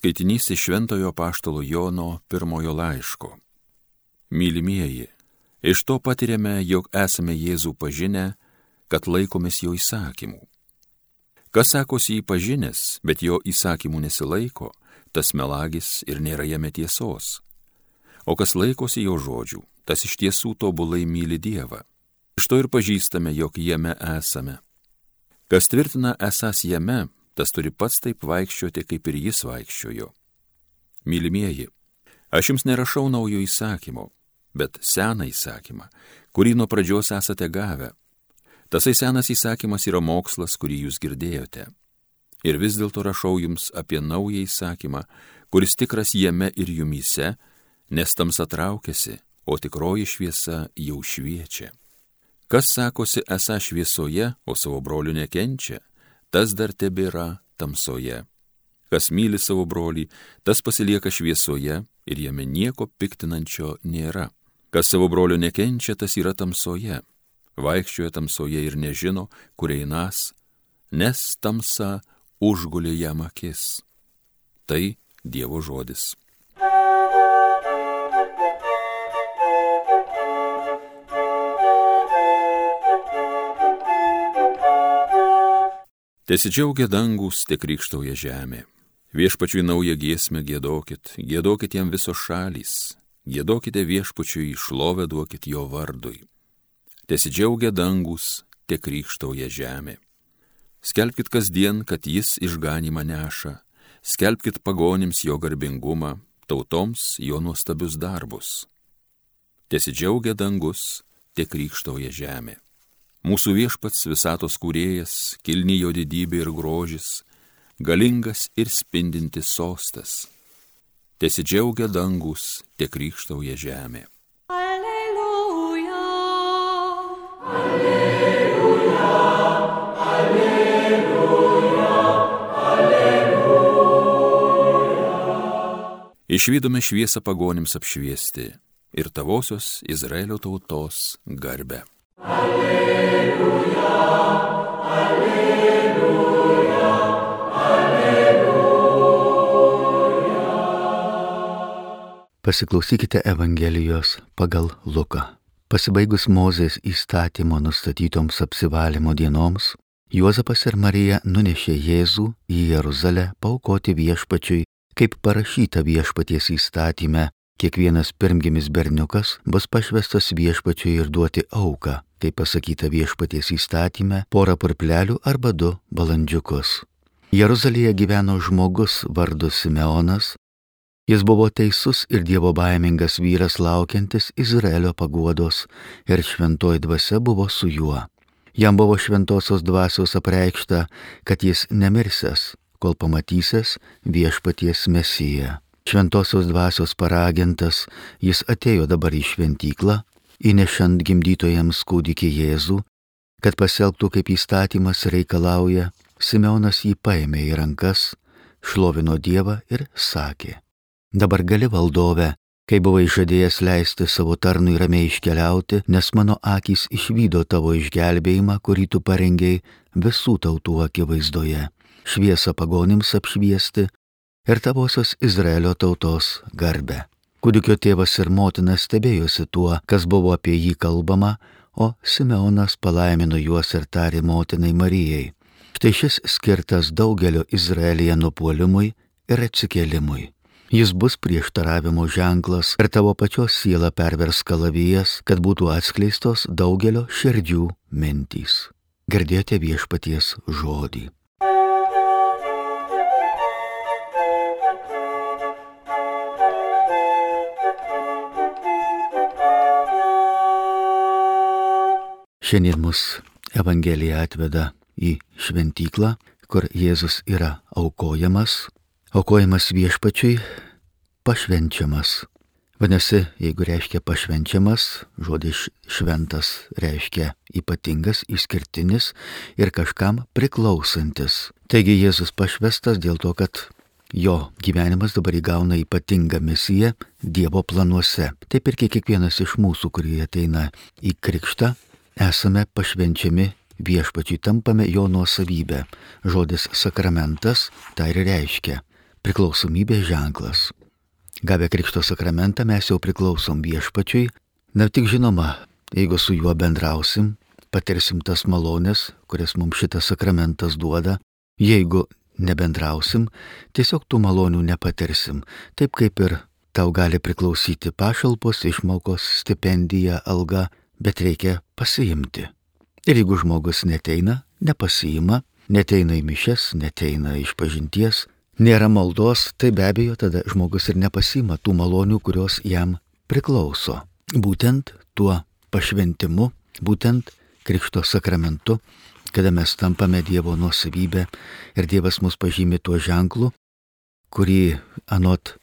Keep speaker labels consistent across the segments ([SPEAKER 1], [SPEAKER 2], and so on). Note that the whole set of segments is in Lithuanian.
[SPEAKER 1] Skaitinys iš Šventojo Paštalo Jono pirmojo laiško. Mylimieji, iš to patiriame, jog esame Jėzų pažinę, kad laikomės jo įsakymų. Kas sakosi jį pažinęs, bet jo įsakymų nesilaiko, tas melagis ir nėra jame tiesos. O kas laikosi jo žodžių, tas iš tiesų tobulai myli Dievą. Iš to ir pažįstame, jog jame esame. Kas tvirtina esas jame, tas turi pats taip vaikščioti, kaip ir jis vaikščiojo. Mylimieji, aš jums nerašau naujo įsakymo, bet seną įsakymą, kurį nuo pradžios esate gavę. Tasai senas įsakymas yra mokslas, kurį jūs girdėjote. Ir vis dėlto rašau jums apie naują įsakymą, kuris tikras jame ir jumyse, nes tamsa traukiasi, o tikroji šviesa jau šviečia. Kas sakosi esą šviesoje, o savo brolių nekenčia, tas dar tebėra tamsoje. Kas myli savo brolį, tas pasilieka šviesoje ir jame nieko piktinančio nėra. Kas savo brolio nekenčia, tas yra tamsoje. Vaikščioja tamsoje ir nežino, kur einas, nes tamsa užgulė jam akis. Tai Dievo žodis. Tesidžiaugia dangus, te krikštauja žemė. Viešpačiui naują giesmę gėdokit, gėdokit jam visos šalys, gėdokite viešpačiui išlovę duokit jo vardui. Tesidžiaugia dangus, te krikštauja žemė. Skelbkit kasdien, kad jis išganimą neša, skelbkit pagonims jo garbingumą, tautoms jo nuostabius darbus. Tesidžiaugia dangus, te krikštauja žemė. Mūsų viešpats visatos kūrėjas, kilnijo didybė ir grožis, galingas ir spindintis sostas. Tesidžiaugia dangus, tiek rykštauja žemė.
[SPEAKER 2] Alleluja. Alleluja. Alleluja.
[SPEAKER 1] Alleluja. Išvykome šviesą pagonims apšviesti ir tavosios Izraelio tautos garbę. Alleluja.
[SPEAKER 3] Pasiklausykite Evangelijos pagal Luką. Pasibaigus Mozės įstatymo nustatytoms apsivalymo dienoms, Juozapas ir Marija nunešė Jėzų į Jeruzalę paukoti viešpačiui, kaip parašyta viešpaties įstatyme, kiekvienas pirmgimis berniukas bus pašvestas viešpačiui ir duoti auką kaip pasakyta viešpaties įstatymė, porą purplelių arba du balandžiukus. Jeruzalėje gyveno žmogus vardu Simeonas. Jis buvo teisus ir dievo baimingas vyras laukiantis Izraelio paguodos ir šventoji dvasia buvo su juo. Jam buvo šventosios dvasios apreikšta, kad jis nemirsęs, kol pamatysės viešpaties mesiją. Šventosios dvasios paragintas, jis atėjo dabar į šventyklą įnešant gimdytojams kūdikį Jėzų, kad pasielgtų kaip įstatymas reikalauja, Simeonas jį paėmė į rankas, šlovino Dievą ir sakė, dabar gali valdove, kai buvai žadėjęs leisti savo tarnui ramiai iškeliauti, nes mano akis išvydo tavo išgelbėjimą, kurį tu parengiai visų tautų akivaizdoje, šviesą pagonims apšviesti ir tavosios Izraelio tautos garbę. Kūdikio tėvas ir motina stebėjosi tuo, kas buvo apie jį kalbama, o Simeonas palaimino juos ir tarė motinai Marijai. Štai šis skirtas daugelio Izraelyje nupuolimui ir atsikėlimui. Jis bus prieštaravimo ženklas ir tavo pačios siela pervers kalavijas, kad būtų atskleistos daugelio širdžių mintys. Girdėjote viešpaties žodį. Šiandien mus Evangelija atveda į šventyklą, kur Jėzus yra aukojamas, aukojamas viešpačiui, pašvenčiamas. Vadinasi, jeigu reiškia pašvenčiamas, žodis šventas reiškia ypatingas, išskirtinis ir kažkam priklausantis. Taigi Jėzus pašvestas dėl to, kad jo gyvenimas dabar įgauna ypatingą misiją Dievo planuose. Taip ir kiekvienas iš mūsų, kurie ateina į krikštą, esame pašvenčiami viešpačiui, tampame jo nuosavybę. Žodis sakramentas tai ir reiškia priklausomybės ženklas. Gavę Krikšto sakramentą mes jau priklausom viešpačiui, na tik žinoma, jeigu su juo bendrausim, patirsim tas malonės, kurias mums šitas sakramentas duoda, jeigu nebendrausim, tiesiog tų malonių nepatirsim, taip kaip ir tau gali priklausyti pašalpos, išmokos, stipendija, alga, bet reikia pasiimti. Ir jeigu žmogus neteina, nepasiima, neteina į mišes, neteina iš pažinties, nėra maldos, tai be abejo tada žmogus ir nepasima tų malonių, kurios jam priklauso. Būtent tuo pašventimu, būtent Krikšto sakramentu, kada mes tampame Dievo nuosavybę ir Dievas mus pažymė tuo ženklu, kurį anot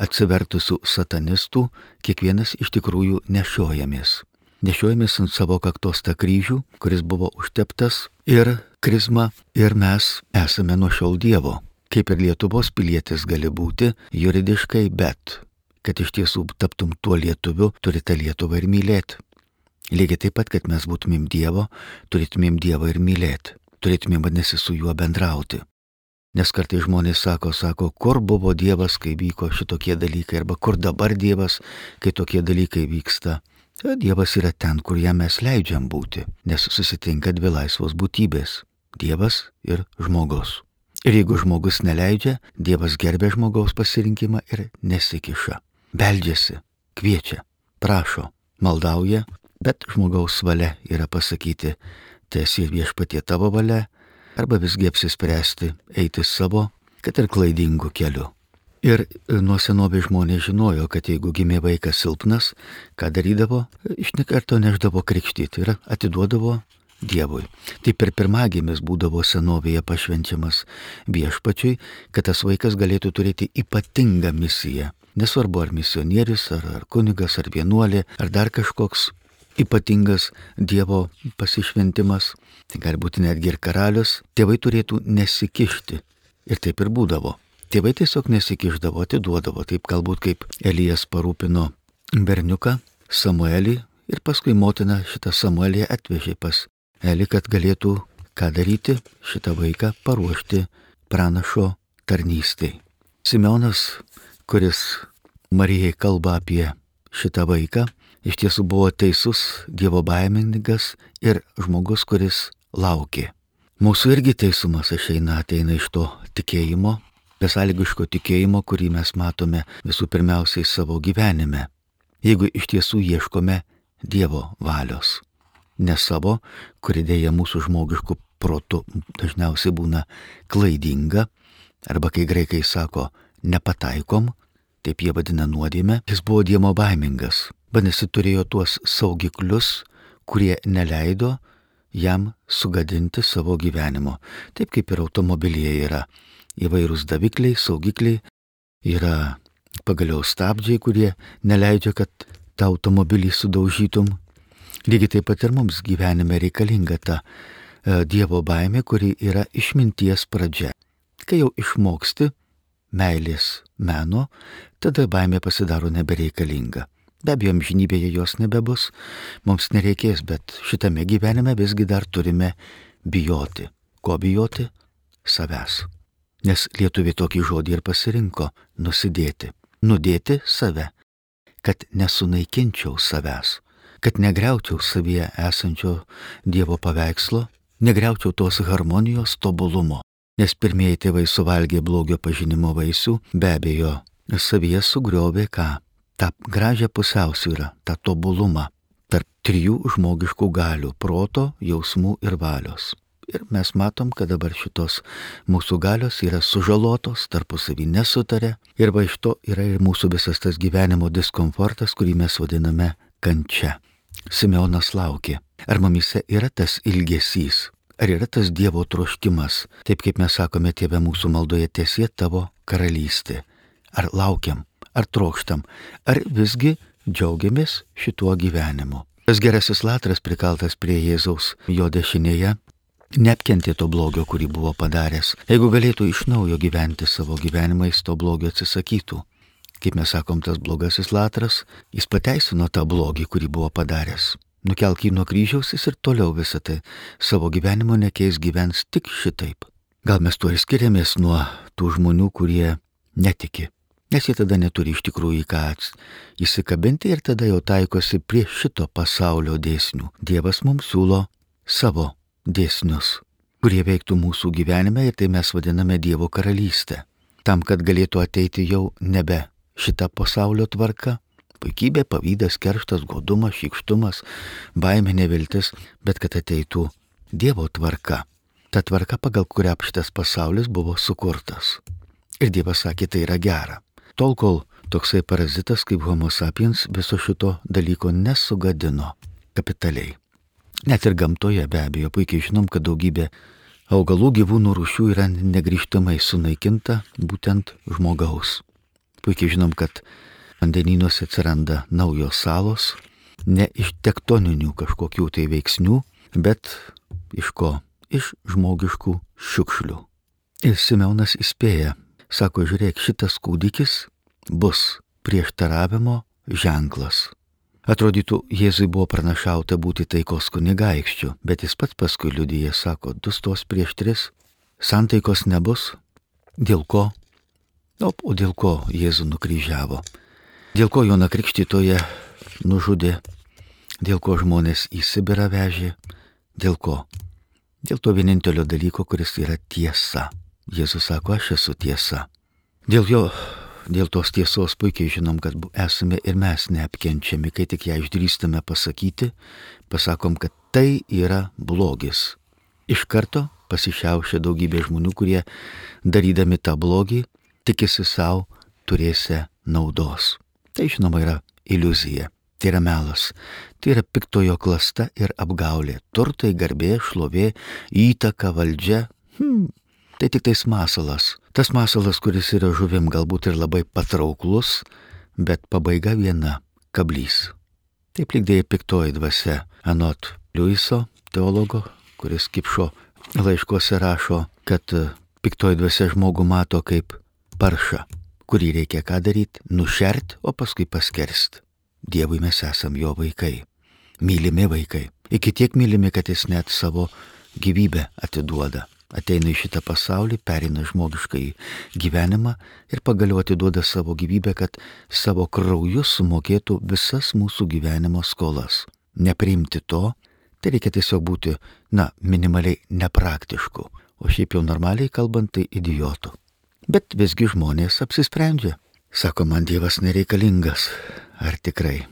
[SPEAKER 3] atsivertusių satanistų kiekvienas iš tikrųjų nešiojamės. Nešiojamės ant savo kaktos tą kryžių, kuris buvo užteptas ir krizma ir mes esame nuo šiol Dievo. Kaip ir Lietuvos pilietis gali būti juridiškai, bet kad iš tiesų taptum tuo lietuviu, turi tą Lietuvą ir mylėti. Lygiai taip pat, kad mes būtumėm Dievo, turėtumėm Dievą ir mylėti, turėtumėm vadinasi su juo bendrauti. Nes kartai žmonės sako, sako, kur buvo Dievas, kai vyko šitokie dalykai, arba kur dabar Dievas, kai tokie dalykai vyksta. Dievas yra ten, kur jam mes leidžiam būti, nes susitinka dvi laisvos būtybės - Dievas ir žmogus. Ir jeigu žmogus neleidžia, Dievas gerbė žmogaus pasirinkimą ir nesikiša. Beldžiasi, kviečia, prašo, maldauja, bet žmogaus valia yra pasakyti, tiesi viešpatie tavo valia, arba visgi apsispręsti eiti savo, kad ir klaidingu keliu. Ir nuo senovės žmonės žinojo, kad jeigu gimė vaikas silpnas, ką darydavo, iš nekarto neždavo krikštyti ir atiduodavo Dievui. Taip ir pirmagimis būdavo senovėje pašvenčiamas viešpačiui, kad tas vaikas galėtų turėti ypatingą misiją. Nesvarbu ar misionierius, ar, ar kunigas, ar vienuolė, ar dar kažkoks ypatingas Dievo pasišventimas, tai gali būti netgi ir karalius, tėvai turėtų nesikišti. Ir taip ir būdavo. Tėvai tiesiog nesikišdavo, atiduodavo, taip galbūt kaip Elijas parūpino berniuką Samuelį ir paskui motina šitą Samuelį atvežė pas Eli, kad galėtų ką daryti, šitą vaiką paruošti pranašo tarnystėj. Simeonas, kuris Marijai kalba apie šitą vaiką, iš tiesų buvo teisus, Dievo baimingas ir žmogus, kuris laukė. Mūsų irgi teisumas išeina ateina iš to tikėjimo, besąlygiško tikėjimo, kurį mes matome visų pirmiausiai savo gyvenime. Jeigu iš tiesų ieškome Dievo valios, ne savo, kuri dėja mūsų žmogiškų protų dažniausiai būna klaidinga, arba kai graikai sako nepataikom, taip jie vadina nuodėmę, jis buvo Dievo baimingas. Vadinasi, turėjo tuos saugiklius, kurie neleido jam sugadinti savo gyvenimo. Taip kaip ir automobilyje yra įvairūs davikliai, saugikliai, yra pagaliau stabdžiai, kurie neleidžia, kad tą automobilį sudaužytum. Lygiai taip pat ir mums gyvenime reikalinga ta e, Dievo baimė, kuri yra išminties pradžia. Kai jau išmoksti meilės meno, tada baimė pasidaro nebereikalinga. Be abejo, amžinybėje jos nebebus, mums nereikės, bet šitame gyvenime visgi dar turime bijoti. Ko bijoti? Savęs. Nes lietuviai tokį žodį ir pasirinko - nusidėti. Nudėti save, kad nesunaikinčiau savęs, kad negriaučiau savyje esančio Dievo paveikslo, negriaučiau tos harmonijos tobulumo. Nes pirmieji tėvai suvalgė blogio pažinimo vaisių, be abejo, savyje sugriovė ką? tą gražią pusiausvyrą, tą tobulumą tarp trijų žmogiškų galių - proto, jausmų ir valios. Ir mes matom, kad dabar šitos mūsų galios yra sužalotos, tarpusavį nesutarė ir va iš to yra ir mūsų visas tas gyvenimo diskomfortas, kurį mes vadiname kančia. Simeonas laukė, ar mumise yra tas ilgesys, ar yra tas Dievo troškimas, taip kaip mes sakome tėve mūsų maldoje tiesie tavo karalystė. Ar laukiam, ar trokštam, ar visgi džiaugiamės šituo gyvenimu. Tas gerasis latras prikaltas prie Jėzaus jo dešinėje neapkentė to blogio, kurį buvo padaręs. Jeigu galėtų iš naujo gyventi savo gyvenimą, jis to blogio atsisakytų. Kaip mes sakom, tas blogasis latras, jis pateisino tą blogį, kurį buvo padaręs. Nukelk jį nuo kryžiaus jis ir toliau visą tai savo gyvenimo nekeis gyvens tik šitaip. Gal mes tuo ir skiriamės nuo tų žmonių, kurie netiki. Nes jie tada neturi iš tikrųjų į ką įsikabinti ir tada jau taikosi prie šito pasaulio dėsnių. Dievas mums siūlo savo dėsnius, kurie veiktų mūsų gyvenime ir tai mes vadiname Dievo karalystę. Tam, kad galėtų ateiti jau nebe šita pasaulio tvarka, puikybė, pavydas, kerštas, godumas, šykštumas, baimė, neviltis, bet kad ateitų Dievo tvarka. Ta tvarka, pagal kurią šitas pasaulis buvo sukurtas. Ir Dievas sakė, tai yra gera. Tol, kol toksai parazitas kaip Homo sapiens viso šito dalyko nesugadino kapitaliai. Net ir gamtoje be abejo puikiai žinom, kad daugybė augalų gyvūnų rūšių yra negryžtamai sunaikinta būtent žmogaus. Puikiai žinom, kad vandenynuose atsiranda naujos salos, ne iš tektoninių kažkokių tai veiksnių, bet iš ko? Iš žmogiškų šiukšlių. Ir Simeonas įspėja Sako, žiūrėk, šitas kūdikis bus prieštaravimo ženklas. Atrodytų, Jėzui buvo pranašauta būti taikos kunigaikščiu, bet jis pats paskui liudyje sako, du stos prieš tris, santaikos nebus. Dėl ko? O, o dėl ko Jėzų nukryžiavo? Dėl ko Jona Krikštytoje nužudė? Dėl ko žmonės į Sibirą vežė? Dėl ko? Dėl to vienintelio dalyko, kuris yra tiesa. Jėzus sako, aš esu tiesa. Dėl jo, dėl tos tiesos puikiai žinom, kad esame ir mes neapkenčiami, kai tik ją išdrįstame pasakyti, pasakom, kad tai yra blogis. Iš karto pasišiaušia daugybė žmonių, kurie darydami tą blogį tikisi savo turėsę naudos. Tai žinoma yra iliuzija. Tai yra melas, tai yra piktojo klasta ir apgaulė, turtai, garbė, šlovė, įtaka, valdžia. Hmm, tai tik tais masalas. Tas masalas, kuris yra žuvim galbūt ir labai patrauklus, bet pabaiga viena - kablys. Taip lygdėjai piktoji dvasia, anot Liuiso, teologo, kuris kipšo laiškuose rašo, kad piktoji dvasia žmogų mato kaip paršą, kurį reikia ką daryti - nušert, o paskui paskerst. Dievui mes esam jo vaikai, mylimi vaikai, iki tiek mylimi, kad jis net savo gyvybę atiduoda ateina į šitą pasaulį, perina žmogiškai gyvenimą ir pagaliau atiduoda savo gyvybę, kad savo krauju sumokėtų visas mūsų gyvenimo skolas. Nepriimti to, tai reikia tiesiog būti, na, minimaliai nepraktišku, o šiaip jau normaliai kalbant, tai idiotu. Bet visgi žmonės apsisprendžia. Sako, man Dievas nereikalingas. Ar tikrai?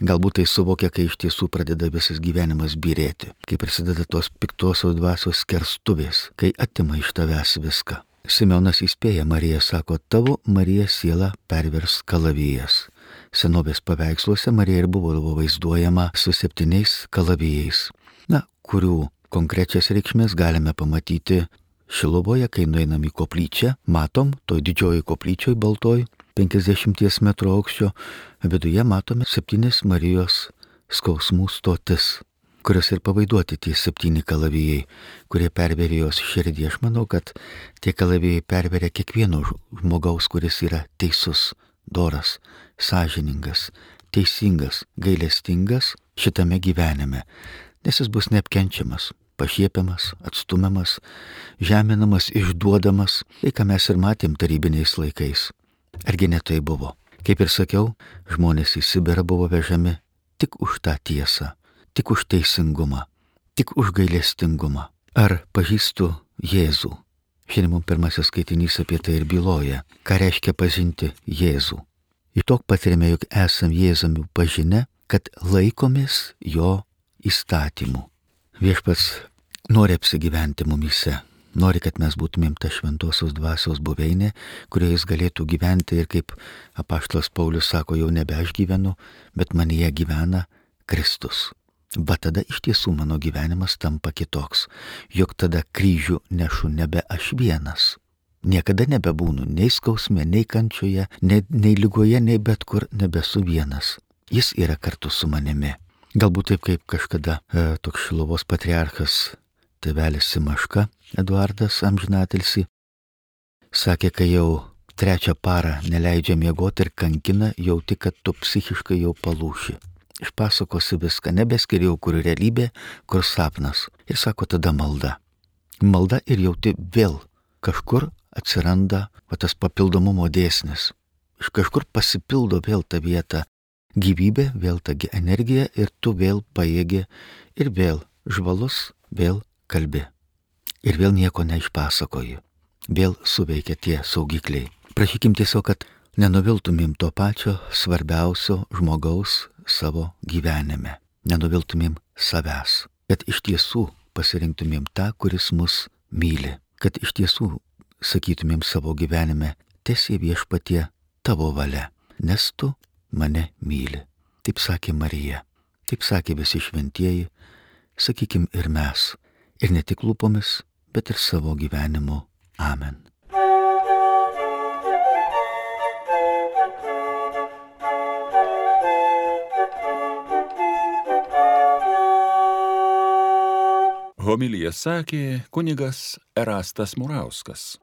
[SPEAKER 3] Galbūt tai suvokia, kai iš tiesų pradeda visas gyvenimas birėti, kai prasideda tos piktosios dvasios kerstuvės, kai atima iš tavęs viską. Simeonas įspėja Mariją, sako, tavo Marija siela pervers kalavijas. Senovės paveiksluose Marija ir buvo vaizduojama su septyniais kalavijais, na, kurių konkrečias reikšmės galime pamatyti Šilovoje, kai nueinam į koplyčią, matom, toj didžioji koplyčioj baltoj, 50 m aukščio, viduje matome septynis Marijos skausmų stotis, kurios ir pavaiduoti tie septyni kalavijai, kurie perverė jos širdį. Aš manau, kad tie kalavijai perverė kiekvieno žmogaus, kuris yra teisus, doras, sąžiningas, teisingas, gailestingas šitame gyvenime, nes jis bus neapkenčiamas, pašiepiamas, atstumiamas, žeminamas, išduodamas, tai ką mes ir matėm tarybiniais laikais. Argi ne tai buvo? Kaip ir sakiau, žmonės į Sibirą buvo vežami tik už tą tiesą, tik už teisingumą, tik už gailestingumą. Ar pažįstu Jėzų? Šiandien mums pirmasis skaitinys apie tai ir byloja, ką reiškia pažinti Jėzų. Į tok patirime, jog esam Jėzumi pažinę, kad laikomės jo įstatymų. Viešpats nori apsigyventi mumise, nori, kad mes būtumėm ta šventosios dvasios buveinė, kurioje jis galėtų gyventi ir kaip apaštlas Paulius sako, jau nebe aš gyvenu, bet manyje gyvena Kristus. Va tada iš tiesų mano gyvenimas tampa kitoks, jog tada kryžių nešu nebe aš vienas. Niekada nebebūnu nei skausme, nei kančioje, nei, nei lygoje, nei bet kur nebesu vienas. Jis yra kartu su manimi. Galbūt taip kaip kažkada e, toks Šilovos patriarchas tėvelis Simaška, Eduardas Amžinatilsi, sakė, kai jau trečią parą neleidžia miegoti ir kankina, jauti, kad tu psichiškai jau palūši. Išpasakosi viską, nebeskiriau, kur realybė, kur sapnas. Ir sako tada malda. Malda ir jauti vėl kažkur atsiranda va tas papildomumo dėsnis. Iš kažkur pasipildo vėl ta vieta gyvybė, vėl ta energija ir tu vėl pajėgi ir vėl žvalus, vėl kalbi. Ir vėl nieko neišpasakoji. Vėl suveikia tie saugikliai. Prašykim tiesiog, kad nenuviltumėm to pačio svarbiausio žmogaus savo gyvenime. Nenuviltumėm savęs. Kad iš tiesų pasirinktumėm tą, kuris mus myli. Kad iš tiesų sakytumėm savo gyvenime, tiesie viešpatie tavo valia, nes tu mane myli. Taip sakė Marija, taip sakė visi šventieji, sakykim ir mes, ir ne tik lūpomis, bet ir savo gyvenimu. Amen.
[SPEAKER 1] Homilija sakė kunigas Erastas Murauskas.